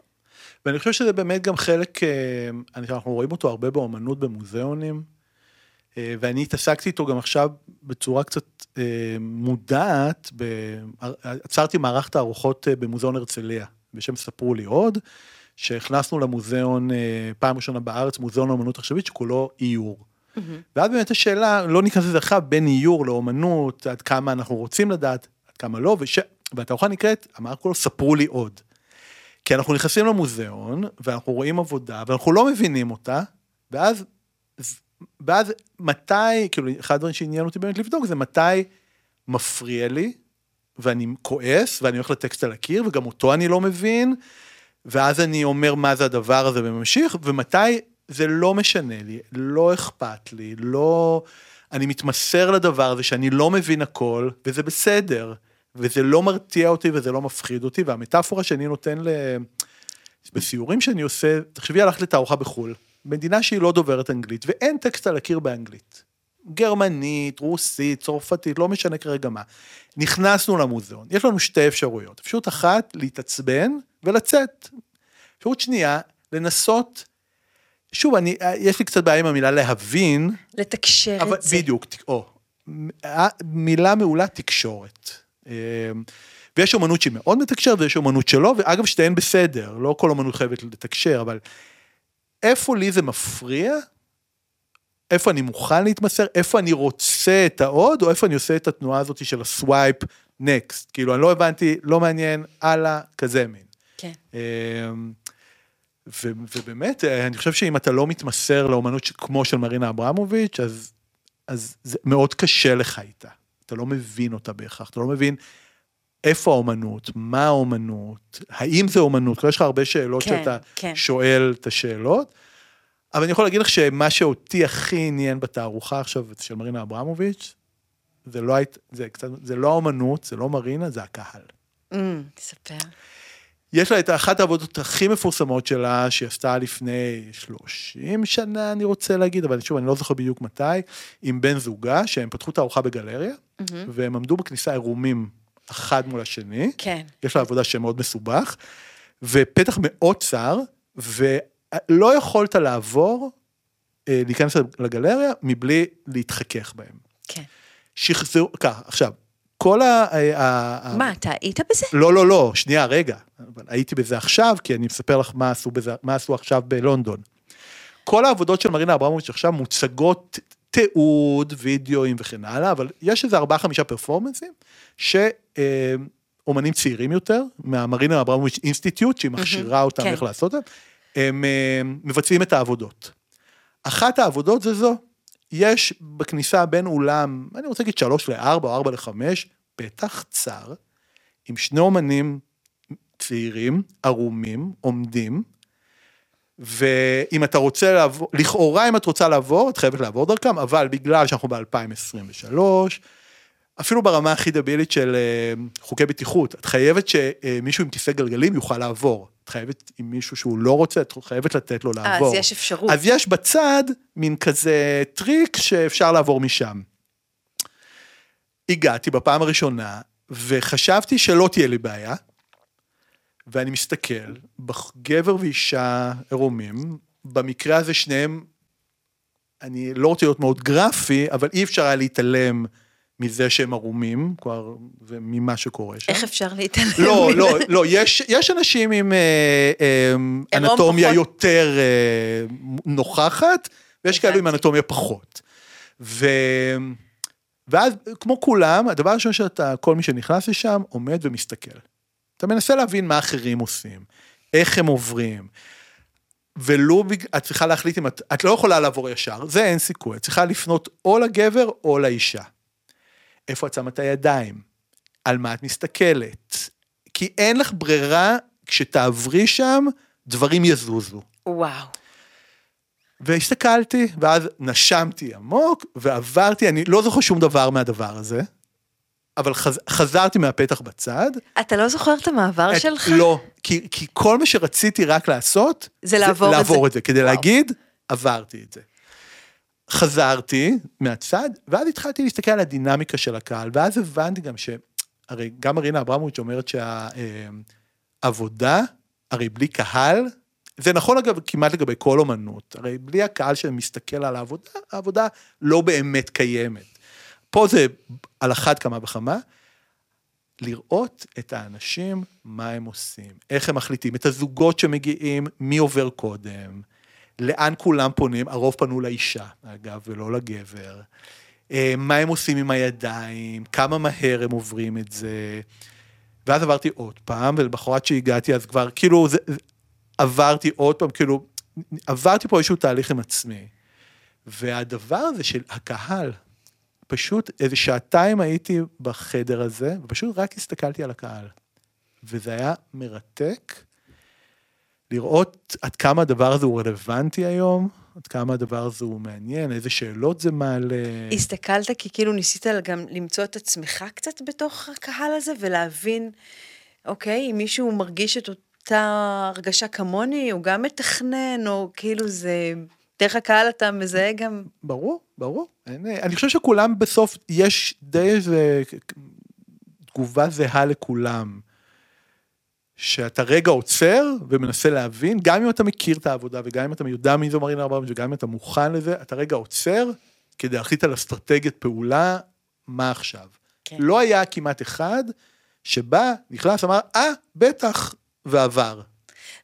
ואני חושב שזה באמת גם חלק, אה, אנחנו רואים אותו הרבה באומנות במוזיאונים, אה, ואני התעסקתי איתו גם עכשיו בצורה קצת אה, מודעת. עצרתי מערך תערוכות במוזיאון הרצליה, בשם ספרו לי עוד, שהכנסנו למוזיאון, פעם ראשונה בארץ, מוזיאון האומנות עכשווית, שכולו איור. Mm-hmm. ואז באמת השאלה, לא ניכנס לזה עכשיו, בין איור לאומנות, עד כמה אנחנו רוצים לדעת, עד כמה לא, וש... והתערוכה נקראת, אמר כולו, ספרו לי עוד. כי אנחנו נכנסים למוזיאון, ואנחנו רואים עבודה, ואנחנו לא מבינים אותה, ואז, ואז מתי, כאילו, אחד הדברים שעניין אותי באמת לבדוק זה מתי מפריע לי, ואני כועס, ואני הולך לטקסט על הקיר, וגם אותו אני לא מבין, ואז אני אומר מה זה הדבר הזה וממשיך, ומתי זה לא משנה לי, לא אכפת לי, לא... אני מתמסר לדבר הזה שאני לא מבין הכל, וזה בסדר. וזה לא מרתיע אותי וזה לא מפחיד אותי, והמטאפורה שאני נותן ל... בסיורים שאני עושה, תחשבי הלכת לתערוכה בחו"ל, מדינה שהיא לא דוברת אנגלית, ואין טקסט על הקיר באנגלית. גרמנית, רוסית, צרפתית, לא משנה כרגע מה. נכנסנו למוזיאון, יש לנו שתי אפשרויות. אפשרות אחת, להתעצבן ולצאת. אפשרות שנייה, לנסות, שוב, אני, יש לי קצת בעיה עם המילה להבין. לתקשר אבל, את זה. בדיוק, או, מילה מעולה, תקשורת. אמ, ויש אומנות שהיא מאוד מתקשרת ויש אומנות שלא, ואגב שתיהן בסדר, לא כל אומנות חייבת לתקשר, אבל איפה לי זה מפריע? איפה אני מוכן להתמסר? איפה אני רוצה את העוד, או איפה אני עושה את התנועה הזאת של הסווייפ נקסט? כאילו, אני לא הבנתי, לא מעניין, הלאה, כזה מין. כן. אמ, ו- ובאמת, אני חושב שאם אתה לא מתמסר לאומנות כמו של מרינה אברמוביץ', אז, אז זה מאוד קשה לך איתה. אתה לא מבין אותה בהכרח, אתה לא מבין איפה האומנות, מה האומנות, האם זה אומנות, יש לך הרבה שאלות כן, שאתה כן. שואל את השאלות, אבל אני יכול להגיד לך שמה שאותי הכי עניין בתערוכה עכשיו של מרינה אברמוביץ', זה לא, זה, קצת, זה לא האומנות, זה לא מרינה, זה הקהל. Mm, תספר. יש לה את אחת העבודות הכי מפורסמות שלה, שהיא עשתה לפני 30 שנה, אני רוצה להגיד, אבל שוב, אני לא זוכר בדיוק מתי, עם בן זוגה, שהם פתחו את הארוחה בגלריה, mm-hmm. והם עמדו בכניסה עירומים אחד מול השני. כן. יש לה עבודה שמאוד מסובך, ופתח מאוד צר, ולא יכולת לעבור, אה, להיכנס לגלריה, מבלי להתחכך בהם. כן. שחזרו, ככה, עכשיו, כל ה... מה, אתה היית בזה? לא, לא, לא, שנייה, רגע. הייתי בזה עכשיו, כי אני מספר לך מה עשו, בזה, מה עשו עכשיו בלונדון. כל העבודות של מרינה אברמוביץ' עכשיו מוצגות תיעוד, וידאוים וכן הלאה, אבל יש איזה ארבעה חמישה פרפורמנסים, שאומנים צעירים יותר, מהמרינה אברמוביץ' אינסטיטוט, שהיא מכשירה אותם כן. איך לעשות את זה, הם מבצעים את העבודות. אחת העבודות זה זו, יש בכניסה בין אולם, אני רוצה להגיד שלוש לארבע או ארבע לחמש, פתח צר, עם שני אומנים צעירים, ערומים, עומדים, ואם אתה רוצה לעבור, לכאורה אם את רוצה לעבור, את חייבת לעבור דרכם, אבל בגלל שאנחנו ב-2023, אפילו ברמה הכי דבילית של אה, חוקי בטיחות, את חייבת שמישהו עם כיסא גלגלים יוכל לעבור. את חייבת, עם מישהו שהוא לא רוצה, את חייבת לתת לו לעבור. אז יש אפשרות. אז יש בצד מין כזה טריק שאפשר לעבור משם. הגעתי בפעם הראשונה, וחשבתי שלא תהיה לי בעיה, ואני מסתכל, גבר ואישה עירומים, במקרה הזה שניהם, אני לא רוצה להיות מאוד גרפי, אבל אי אפשר היה להתעלם מזה שהם ערומים, כבר, וממה שקורה שם. איך אפשר להתעלם? לא, לא, לא, יש, יש אנשים עם אה, אה, אנטומיה פחות... יותר אה, נוכחת, ויש כאלו עם אנטומיה פחות. ו... ואז, כמו כולם, הדבר הראשון שאתה, כל מי שנכנס לשם, עומד ומסתכל. אתה מנסה להבין מה אחרים עושים, איך הם עוברים. ולו, את צריכה להחליט אם את, את לא יכולה לעבור ישר, זה אין סיכוי, את צריכה לפנות או לגבר או לאישה. איפה את שמה את הידיים? על מה את מסתכלת? כי אין לך ברירה, כשתעברי שם, דברים יזוזו. וואו. והסתכלתי, ואז נשמתי עמוק, ועברתי, אני לא זוכר שום דבר מהדבר הזה. אבל חז, חזרתי מהפתח בצד. אתה לא זוכר את המעבר את, שלך? לא, כי, כי כל מה שרציתי רק לעשות, זה לעבור את זה. לעבור את זה, כדי וואו. להגיד, עברתי את זה. חזרתי מהצד, ואז התחלתי להסתכל על הדינמיקה של הקהל, ואז הבנתי גם ש... הרי גם מרינה אברמוביץ' אומרת שהעבודה, הרי בלי קהל, זה נכון אגב כמעט לגבי כל אומנות, הרי בלי הקהל שמסתכל על העבודה, העבודה לא באמת קיימת. פה זה על אחת כמה וכמה, לראות את האנשים, מה הם עושים, איך הם מחליטים, את הזוגות שמגיעים, מי עובר קודם, לאן כולם פונים, הרוב פנו לאישה, אגב, ולא לגבר. אה, מה הם עושים עם הידיים, כמה מהר הם עוברים את זה. ואז עברתי עוד פעם, ולמחרת שהגעתי אז כבר, כאילו, זה, עברתי עוד פעם, כאילו, עברתי פה איזשהו תהליך עם עצמי. והדבר הזה של הקהל, פשוט איזה שעתיים הייתי בחדר הזה, ופשוט רק הסתכלתי על הקהל. וזה היה מרתק לראות עד כמה הדבר הזה הוא רלוונטי היום, עד כמה הדבר הזה הוא מעניין, איזה שאלות זה מעלה. הסתכלת כי כאילו ניסית גם למצוא את עצמך קצת בתוך הקהל הזה ולהבין, אוקיי, אם מישהו מרגיש את אותה הרגשה כמוני, הוא גם מתכנן, או כאילו זה... דרך הקהל אתה מזהה גם... ברור, ברור. אין, אני חושב שכולם בסוף, יש די איזה תגובה זהה לכולם. שאתה רגע עוצר ומנסה להבין, גם אם אתה מכיר את העבודה וגם אם אתה יודע מי זו מרינה אברמוביץ' וגם אם אתה מוכן לזה, אתה רגע עוצר כדי להחליט על אסטרטגיית פעולה, מה עכשיו. כן. לא היה כמעט אחד שבא, נכנס, אמר, אה, בטח, ועבר.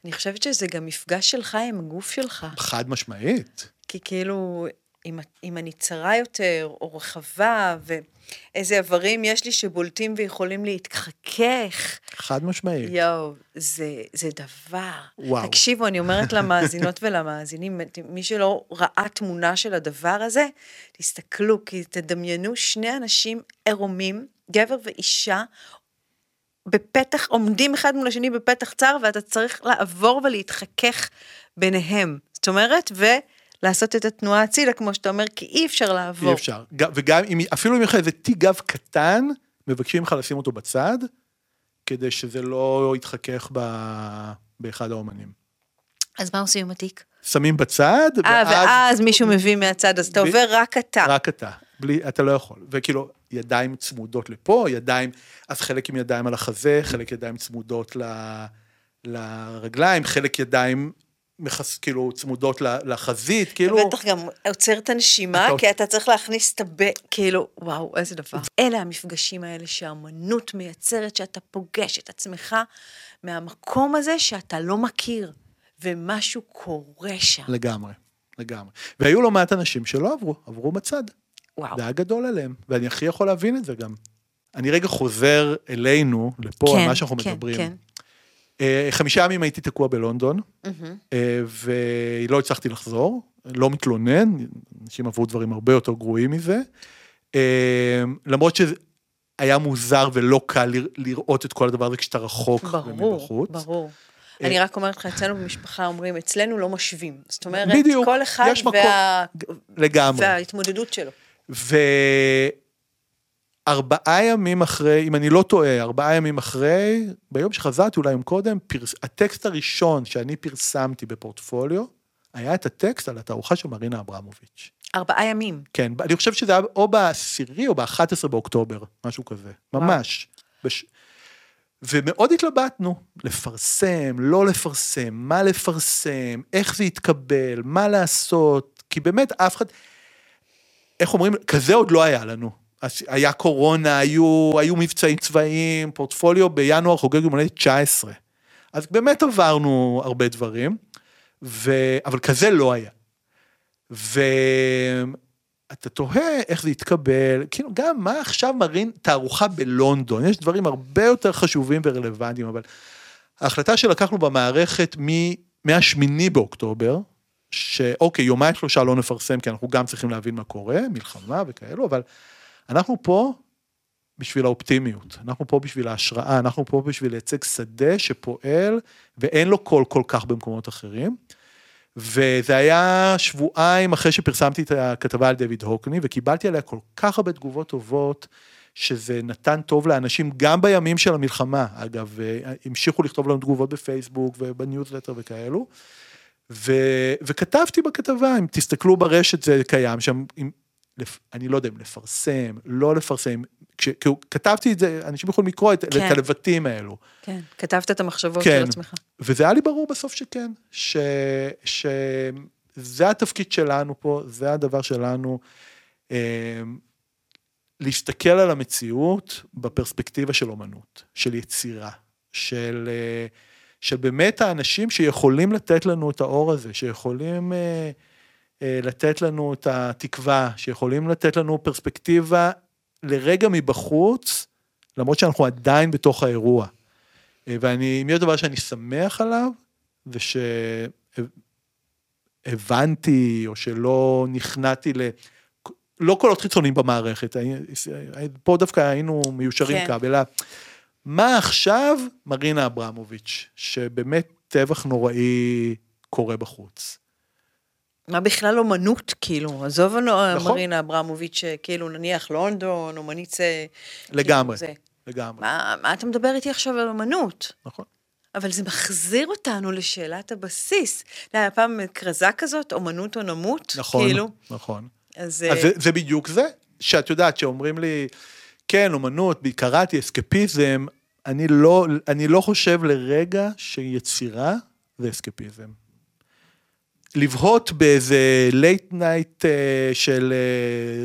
אני חושבת שזה גם מפגש שלך עם הגוף שלך. חד משמעית. כי כאילו, אם, אם אני צרה יותר, או רחבה, ואיזה איברים יש לי שבולטים ויכולים להתחכך, חד משמעית. יואו, זה, זה דבר. וואו. תקשיבו, אני אומרת *laughs* למאזינות ולמאזינים, מי שלא ראה תמונה של הדבר הזה, תסתכלו, כי תדמיינו שני אנשים עירומים, גבר ואישה, בפתח, עומדים אחד מול השני בפתח צר, ואתה צריך לעבור ולהתחכך ביניהם. זאת אומרת, ולעשות את התנועה הצידה, כמו שאתה אומר, כי אי אפשר לעבור. אי אפשר. וגם אם, אפילו אם יש לך איזה תיק גב קטן, מבקשים ממך לשים אותו בצד, כדי שזה לא יתחכך ב... באחד האומנים. אז מה עושים עם התיק? שמים בצד, אה, ואז מישהו מביא מהצד, אז אתה ב- עובר רק אתה. רק אתה. בלי, אתה לא יכול. וכאילו, ידיים צמודות לפה, ידיים, אז חלק עם ידיים על החזה, חלק ידיים צמודות ל, לרגליים, חלק ידיים מחס, כאילו צמודות לחזית, כאילו... אתה בטח גם עוצר את הנשימה, אתה- כי אתה צריך להכניס את הב... כאילו, וואו, איזה דבר. אלה המפגשים האלה שהאמנות מייצרת, שאתה פוגש את עצמך מהמקום הזה שאתה לא מכיר, ומשהו קורה שם. לגמרי, לגמרי. והיו לא מעט אנשים שלא עברו, עברו בצד. וואו. זה היה גדול עליהם, ואני הכי יכול להבין את זה גם. אני רגע חוזר אלינו, לפה, על מה שאנחנו כן, מדברים. כן. אה, חמישה ימים הייתי תקוע בלונדון. אה, ולא הצלחתי לחזור, לא מתלונן, אנשים עברו דברים הרבה יותר גרועים מזה. אה, למרות שהיה מוזר ולא קל לר- לראות את כל הדבר הזה כשאתה רחוק ברור, מבחוץ. ברור. אה, אני רק אומרת לך, אצלנו במשפחה אומרים, אצלנו לא משווים. זאת אומרת, בדיוק, כל אחד וה... לגמרי. וההתמודדות שלו. וארבעה ימים אחרי, אם אני לא טועה, ארבעה ימים אחרי, ביום שחזרתי, אולי יום קודם, פרס... הטקסט הראשון שאני פרסמתי בפורטפוליו, היה את הטקסט על התערוכה של מרינה אברמוביץ'. ארבעה ימים. כן, אני חושב שזה היה או בעשירי או ב-11 באוקטובר, משהו כזה, ממש. בש... ומאוד התלבטנו, לפרסם, לא לפרסם, מה לפרסם, איך זה יתקבל, מה לעשות, כי באמת אף אחד, איך אומרים, כזה עוד לא היה לנו. היה קורונה, היו, היו מבצעים צבאיים, פורטפוליו בינואר חוגג יום הולדת 19. אז באמת עברנו הרבה דברים, ו... אבל כזה לא היה. ואתה תוהה איך זה יתקבל, כאילו גם מה עכשיו מראים תערוכה בלונדון, יש דברים הרבה יותר חשובים ורלוונטיים, אבל ההחלטה שלקחנו במערכת מ- מהשמיני באוקטובר, שאוקיי, יומיים שלושה לא נפרסם, כי אנחנו גם צריכים להבין מה קורה, מלחמה וכאלו, אבל אנחנו פה בשביל האופטימיות, אנחנו פה בשביל ההשראה, אנחנו פה בשביל לייצג שדה שפועל ואין לו קול כל כך במקומות אחרים. וזה היה שבועיים אחרי שפרסמתי את הכתבה על דויד הוקני, וקיבלתי עליה כל כך הרבה תגובות טובות, שזה נתן טוב לאנשים גם בימים של המלחמה, אגב, אה, המשיכו לכתוב לנו תגובות בפייסבוק ובניוזלטר וכאלו. ו, וכתבתי בכתבה, אם תסתכלו ברשת זה קיים שם, אני לא יודע אם לפרסם, לא לפרסם, כשכתבתי את זה, אנשים יכולים לקרוא את, כן. את הלבטים האלו. כן, כתבת את המחשבות כן. של עצמך. וזה היה לי ברור בסוף שכן, ש, שזה התפקיד שלנו פה, זה הדבר שלנו. אה, להסתכל על המציאות בפרספקטיבה של אומנות, של יצירה, של, אה, של באמת האנשים שיכולים לתת לנו את האור הזה, שיכולים אה, לתת לנו את התקווה, שיכולים לתת לנו פרספקטיבה לרגע מבחוץ, למרות שאנחנו עדיין בתוך האירוע. ואני, אם יש דבר שאני שמח עליו, זה שהבנתי, או שלא נכנעתי ל... לא קולות חיצוניים במערכת, פה דווקא היינו מיושרים כן. כבל, אלא מה עכשיו מרינה אברמוביץ', שבאמת טבח נוראי קורה בחוץ. מה בכלל אומנות, כאילו, עזוב נכון. מרינה אברמוביץ', כאילו נניח לונדון, אומנית זה... לגמרי, כאילו לגמרי. מה, מה אתה מדבר איתי עכשיו על אומנות? נכון. אבל זה מחזיר אותנו לשאלת הבסיס. היה פעם כרזה כזאת, אומנות או נמות, נכון, כאילו. נכון. אז... אז זה, זה בדיוק זה, שאת יודעת, שאומרים לי, כן, אומנות, קראתי אסקפיזם, אני לא, אני לא חושב לרגע שיצירה זה אסקפיזם. לבהות באיזה late night אה, של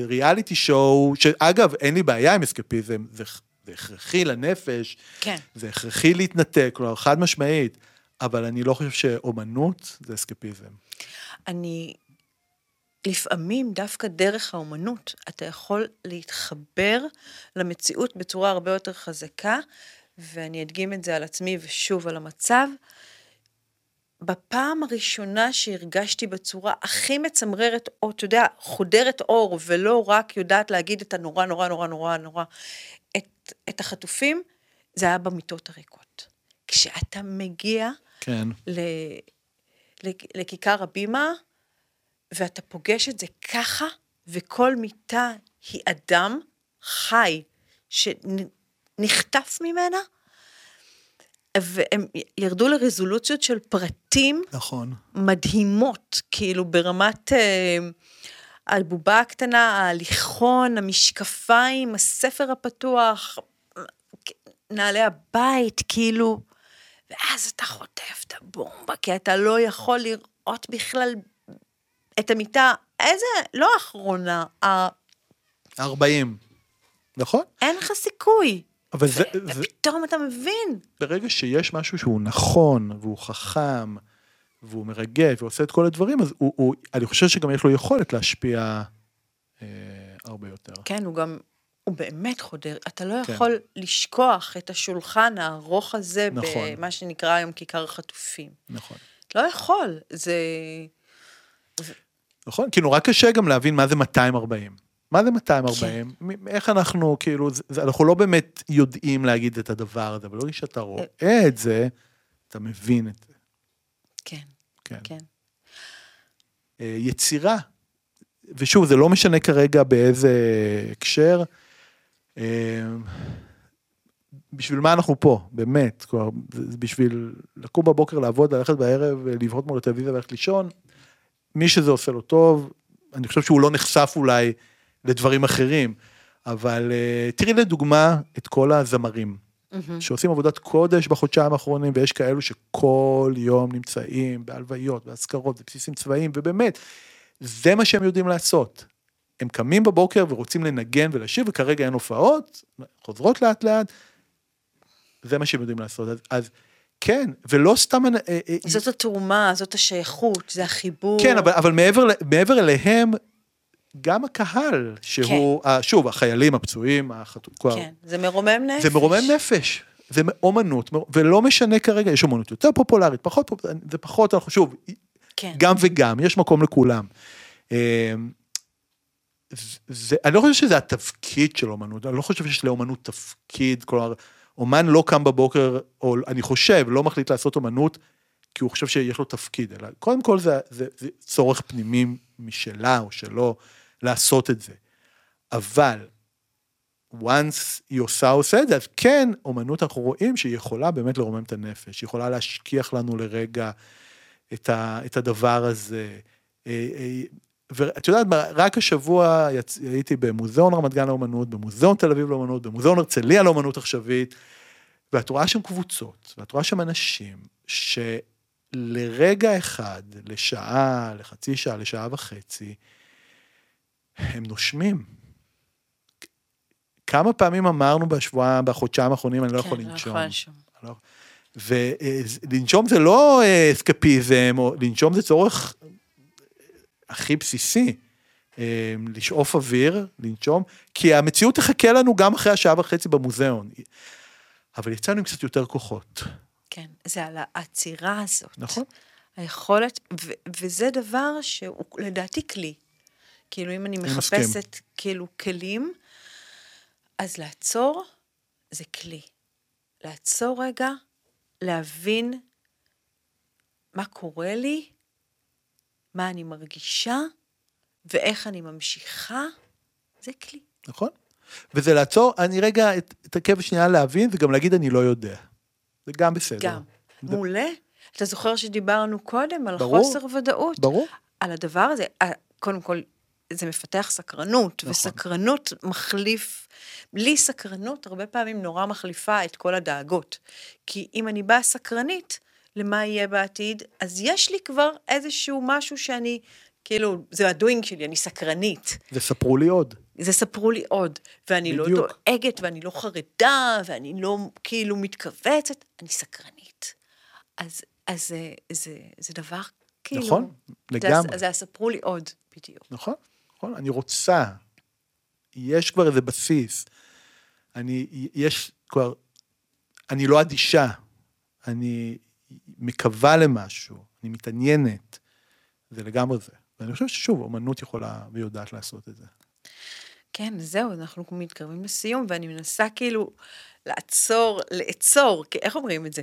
ריאליטי אה, show, שאגב, אין לי בעיה עם אסקפיזם, זה, זה הכרחי לנפש, כן. זה הכרחי להתנתק, כלומר, חד משמעית, אבל אני לא חושב שאומנות זה אסקפיזם. אני לפעמים דווקא דרך האומנות אתה יכול להתחבר למציאות בצורה הרבה יותר חזקה, ואני אדגים את זה על עצמי ושוב על המצב. בפעם הראשונה שהרגשתי בצורה הכי מצמררת, או אתה יודע, חודרת אור, ולא רק יודעת להגיד את הנורא נורא נורא נורא נורא, את, את החטופים, זה היה במיטות הריקות. כשאתה מגיע כן. ל, לכיכר הבימה, ואתה פוגש את זה ככה, וכל מיטה היא אדם חי שנחטף ממנה, והם ירדו לרזולוציות של פרטים נכון. מדהימות, כאילו ברמת אה, הבובה הקטנה, ההליכון, המשקפיים, הספר הפתוח, נעלי הבית, כאילו, ואז אתה חוטף את הבומבה, כי אתה לא יכול לראות בכלל את המיטה, איזה, לא האחרונה, ה... 40, נכון? אין לך סיכוי. אבל זה, זה... ופתאום אתה מבין. ברגע שיש משהו שהוא נכון, והוא חכם, והוא מרגש, ועושה את כל הדברים, אז הוא, הוא, אני חושב שגם יש לו יכולת להשפיע אה, הרבה יותר. כן, הוא גם, הוא באמת חודר. אתה לא כן. יכול לשכוח את השולחן הארוך הזה, נכון. במה שנקרא היום כיכר החטופים. נכון. לא יכול, זה... נכון? כי נורא קשה גם להבין מה זה 240. מה זה 240? כן. איך אנחנו, כאילו, זה, אנחנו לא באמת יודעים להגיד את הדבר הזה, אבל לא שאתה רואה את זה, אתה מבין את זה. כן. כן. כן. אה, יצירה, ושוב, זה לא משנה כרגע באיזה הקשר, אה, בשביל מה אנחנו פה, באמת, כלומר, בשביל לקום בבוקר לעבוד, ללכת בערב, לבהות מול הטלוויזיה וללכת לישון, מי שזה עושה לו טוב, אני חושב שהוא לא נחשף אולי לדברים אחרים, אבל uh, תראי לדוגמה את כל הזמרים, mm-hmm. שעושים עבודת קודש בחודשיים האחרונים, ויש כאלו שכל יום נמצאים בהלוויות, באזכרות, בבסיסים צבאיים, ובאמת, זה מה שהם יודעים לעשות. הם קמים בבוקר ורוצים לנגן ולשיר, וכרגע אין הופעות, חוזרות לאט לאט, זה מה שהם יודעים לעשות. אז, אז כן, ולא סתם... אה, אה, זאת התרומה, זאת השייכות, זה החיבור. כן, אבל, אבל מעבר, מעבר אליהם, גם הקהל, שהוא, כן. שוב, החיילים, הפצועים, החטופים. כן, זה מרומם נפש. זה מרומם נפש. זה אומנות, ולא משנה כרגע, יש אומנות יותר פופולרית, פחות זה פחות, אנחנו שוב, כן. גם וגם, יש מקום לכולם. אה, זה, אני לא חושב שזה התפקיד של אומנות, אני לא חושב שיש לאומנות תפקיד, כלומר, אומן לא קם בבוקר, או אני חושב, לא מחליט לעשות אומנות, כי הוא חושב שיש לו תפקיד, אלא קודם כל זה, זה, זה צורך פנימי משלה או שלו לעשות את זה. אבל once היא עושה עושה את זה, אז כן, אומנות אנחנו רואים שהיא יכולה באמת לרומם את הנפש, היא יכולה להשכיח לנו לרגע את, ה, את הדבר הזה. אה, אה, ואת יודעת, רק השבוע יצ... הייתי במוזיאון רמת גן לאומנות, במוזיאון תל אביב לאומנות, במוזיאון הרצליה לאומנות עכשווית, ואת רואה שם קבוצות, ואת רואה שם אנשים שלרגע אחד, לשעה, לחצי שעה, לשעה וחצי, הם נושמים. כמה פעמים אמרנו בשבועה, בחודשיים האחרונים, אני לא יכול כן, לא לנשום. יכולה לנשום. לא. ולנשום זה לא אה, אסקפיזם, או לנשום זה צורך הכי בסיסי. אה, לשאוף אוויר, לנשום, כי המציאות תחכה לנו גם אחרי השעה וחצי במוזיאון. אבל יצאנו עם קצת יותר כוחות, כן, זה על העצירה הזאת. נכון? היכולת, ו- וזה דבר שהוא לדעתי כלי. כאילו, אם אני מסכים. מחפשת כאילו כלים, אז לעצור זה כלי. לעצור רגע, להבין מה קורה לי, מה אני מרגישה, ואיך אני ממשיכה, זה כלי. נכון? וזה לעצור, אני רגע את- אתעכב שנייה להבין, וגם להגיד אני לא יודע. זה גם בסדר. גם. זה- מעולה. אתה זוכר שדיברנו קודם על ברור. חוסר ודאות? ברור. על הדבר הזה, קודם כל, זה מפתח סקרנות, נכון. וסקרנות מחליף, בלי סקרנות, הרבה פעמים נורא מחליפה את כל הדאגות. כי אם אני באה סקרנית, למה יהיה בעתיד, אז יש לי כבר איזשהו משהו שאני, כאילו, זה הדוינג שלי, אני סקרנית. וספרו לי עוד. זה ספרו לי עוד, ואני לא בדיוק. דואגת, ואני לא חרדה, ואני לא כאילו מתכווצת, אני סקרנית. אז, אז זה, זה, זה דבר כאילו... נכון, זה, לגמרי. זה הספרו לי עוד, בדיוק. נכון, נכון, אני רוצה. יש כבר איזה בסיס. אני, יש כבר, אני לא אדישה, אני מקווה למשהו, אני מתעניינת. זה לגמרי זה. ואני חושב ששוב, אומנות יכולה ויודעת לעשות את זה. כן, זהו, אנחנו מתקרבים לסיום, ואני מנסה כאילו לעצור, לעצור, איך אומרים את זה?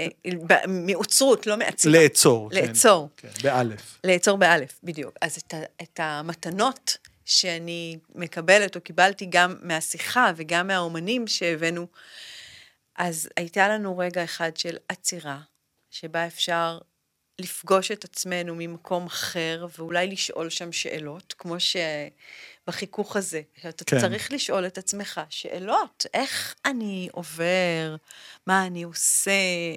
אה, מעוצרות, לא מעצירה. לעצור. כן. לעצור. כן, באלף. לעצור באלף, בדיוק. אז את, את המתנות שאני מקבלת או קיבלתי גם מהשיחה וגם מהאומנים שהבאנו, אז הייתה לנו רגע אחד של עצירה, שבה אפשר לפגוש את עצמנו ממקום אחר, ואולי לשאול שם שאלות, כמו שבחיכוך הזה, שאתה כן. כן. צריך לשאול את עצמך שאלות, איך אני עובר, מה אני עושה,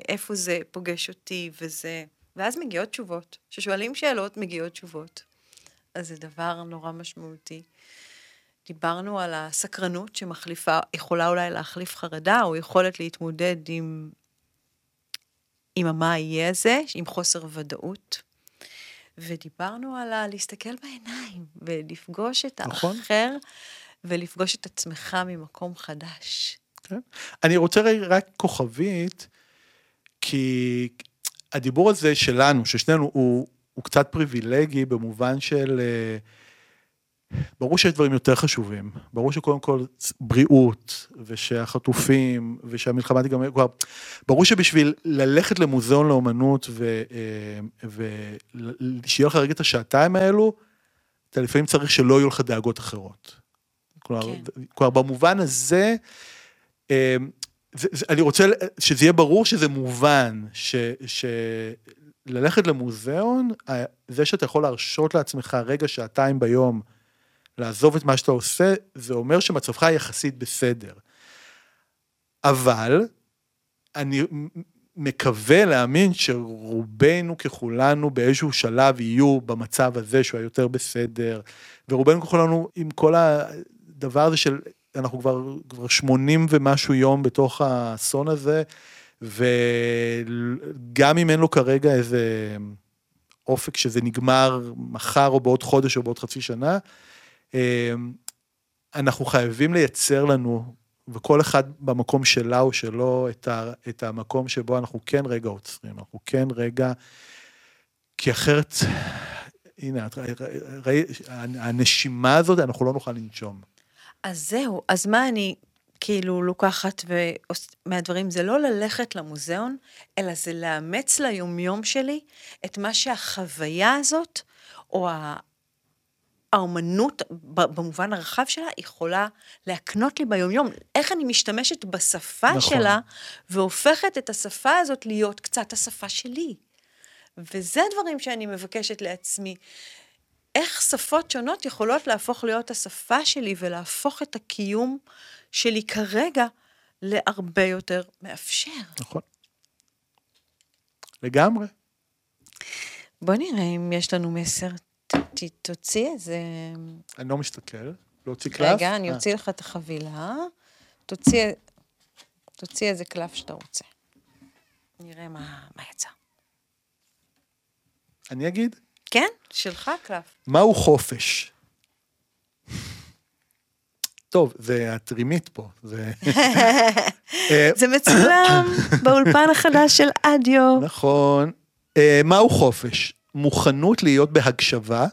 איפה זה פוגש אותי, וזה... ואז מגיעות תשובות. כששואלים שאלות, מגיעות תשובות. אז זה דבר נורא משמעותי. דיברנו על הסקרנות שמחליפה, יכולה אולי להחליף חרדה, או יכולת להתמודד עם, עם המה יהיה הזה, עם חוסר ודאות. ודיברנו על ה- להסתכל בעיניים, ולפגוש את נכון. האחר, ולפגוש את עצמך ממקום חדש. כן. אני רוצה רק כוכבית, כי הדיבור הזה שלנו, ששנינו, הוא, הוא קצת פריבילגי במובן של... אה, ברור שיש דברים יותר חשובים. ברור שקודם כל בריאות, ושהחטופים, ושהמלחמה תיגמר, כבר... ברור שבשביל ללכת למוזיאון לאומנות ושיהיה לך רגע את השעתיים האלו, אתה לפעמים צריך שלא יהיו לך דאגות אחרות. כלומר, כן. כלומר במובן הזה, אה, זה, זה, אני רוצה שזה יהיה ברור שזה מובן, ש, שללכת למוזיאון, אה, זה שאתה יכול להרשות לעצמך רגע, שעתיים ביום, לעזוב את מה שאתה עושה, זה אומר שמצבך יחסית בסדר. אבל, אני מקווה להאמין שרובנו ככולנו באיזשהו שלב יהיו במצב הזה שהוא היותר בסדר, ורובנו ככולנו עם כל הדבר הזה של, אנחנו כבר, כבר 80 ומשהו יום בתוך האסון הזה, וגם אם אין לו כרגע איזה אופק שזה נגמר מחר או בעוד חודש או בעוד חצי שנה, אנחנו חייבים לייצר לנו, וכל אחד במקום שלה או שלו, את, ה, את המקום שבו אנחנו כן רגע עוצרים, אנחנו כן רגע, כי אחרת, הנה, את ראי- הנשימה הזאת, אנחנו לא נוכל לנשום. אז זהו, אז מה אני כאילו לוקחת ועוש... מהדברים? זה לא ללכת למוזיאון, אלא זה לאמץ ליומיום שלי את מה שהחוויה הזאת, או. האומנות, במובן הרחב שלה, יכולה להקנות לי ביומיום. איך אני משתמשת בשפה נכון. שלה, והופכת את השפה הזאת להיות קצת השפה שלי. וזה דברים שאני מבקשת לעצמי. איך שפות שונות יכולות להפוך להיות השפה שלי ולהפוך את הקיום שלי כרגע להרבה יותר מאפשר. נכון. לגמרי. בוא נראה אם יש לנו מסר. ת- תוציא איזה... אני לא מסתכל. להוציא קלף? רגע, אני אה, אוציא לך את החבילה. תוציא, תוציא איזה קלף שאתה רוצה. נראה מה, מה יצא. אני אגיד. כן? שלך קלף. מהו חופש? טוב, זה התרימית פה. זה... *laughs* אה, זה מצולם באולפן החדש של אדיו. נכון. אה, מהו חופש? מוכנות להיות בהקשבה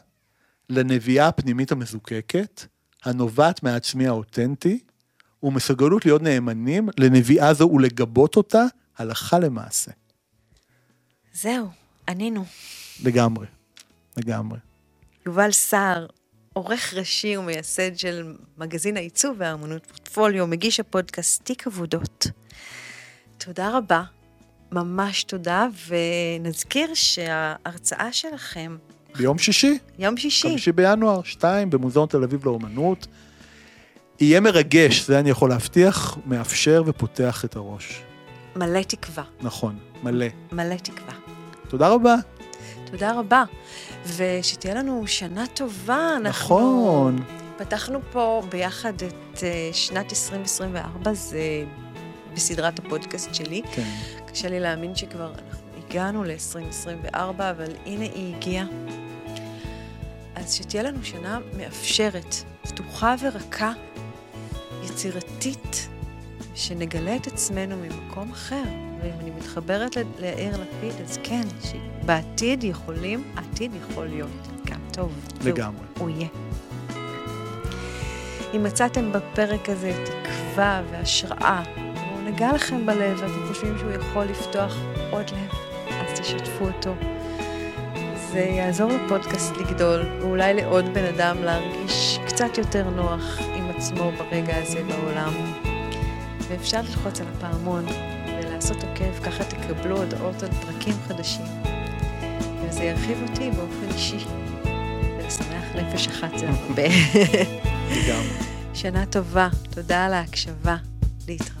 לנביאה הפנימית המזוקקת, הנובעת מהעצמי האותנטי, ומסוגלות להיות נאמנים לנביאה זו ולגבות אותה הלכה למעשה. זהו, ענינו. לגמרי. לגמרי. יובל סער, עורך ראשי ומייסד של מגזין העיצוב והאמנות פורטפוליו, מגיש הפודקאסט תיק עבודות. תודה רבה, ממש תודה, ונזכיר שההרצאה שלכם, ביום שישי, יום שישי, חמישי בינואר, שתיים, במוזיאון תל אביב לאומנות. יהיה מרגש, זה אני יכול להבטיח, מאפשר ופותח את הראש. מלא תקווה, נכון, מלא. מלא תקווה. תודה רבה. תודה רבה, ושתהיה לנו שנה טובה. אנחנו נכון. פתחנו פה ביחד את אה, שנת 2024, זה בסדרת הפודקאסט שלי. כן. קשה לי להאמין שכבר אנחנו הגענו ל-2024, אבל הנה היא הגיעה. אז שתהיה לנו שנה מאפשרת, פתוחה ורכה, יצירתית, שנגלה את עצמנו ממקום אחר. ואם אני מתחברת ליאיר לפיד, אז כן, שבעתיד יכולים, העתיד יכול להיות גם טוב. לגמרי. הוא יהיה. אם מצאתם בפרק הזה תקווה והשראה, נגע לכם בלב ואתם חושבים שהוא יכול לפתוח עוד לב, אז תשתפו אותו. זה יעזור לפודקאסט לגדול, ואולי לעוד בן אדם להרגיש קצת יותר נוח עם עצמו ברגע הזה בעולם. ואפשר ללחוץ על הפעמון ולעשות עוקב, ככה תקבלו הודעות על פרקים חדשים. וזה ירחיב אותי באופן אישי. ולשמח נפש אחת זה הרבה. *laughs* שנה טובה, תודה על ההקשבה. להתראות.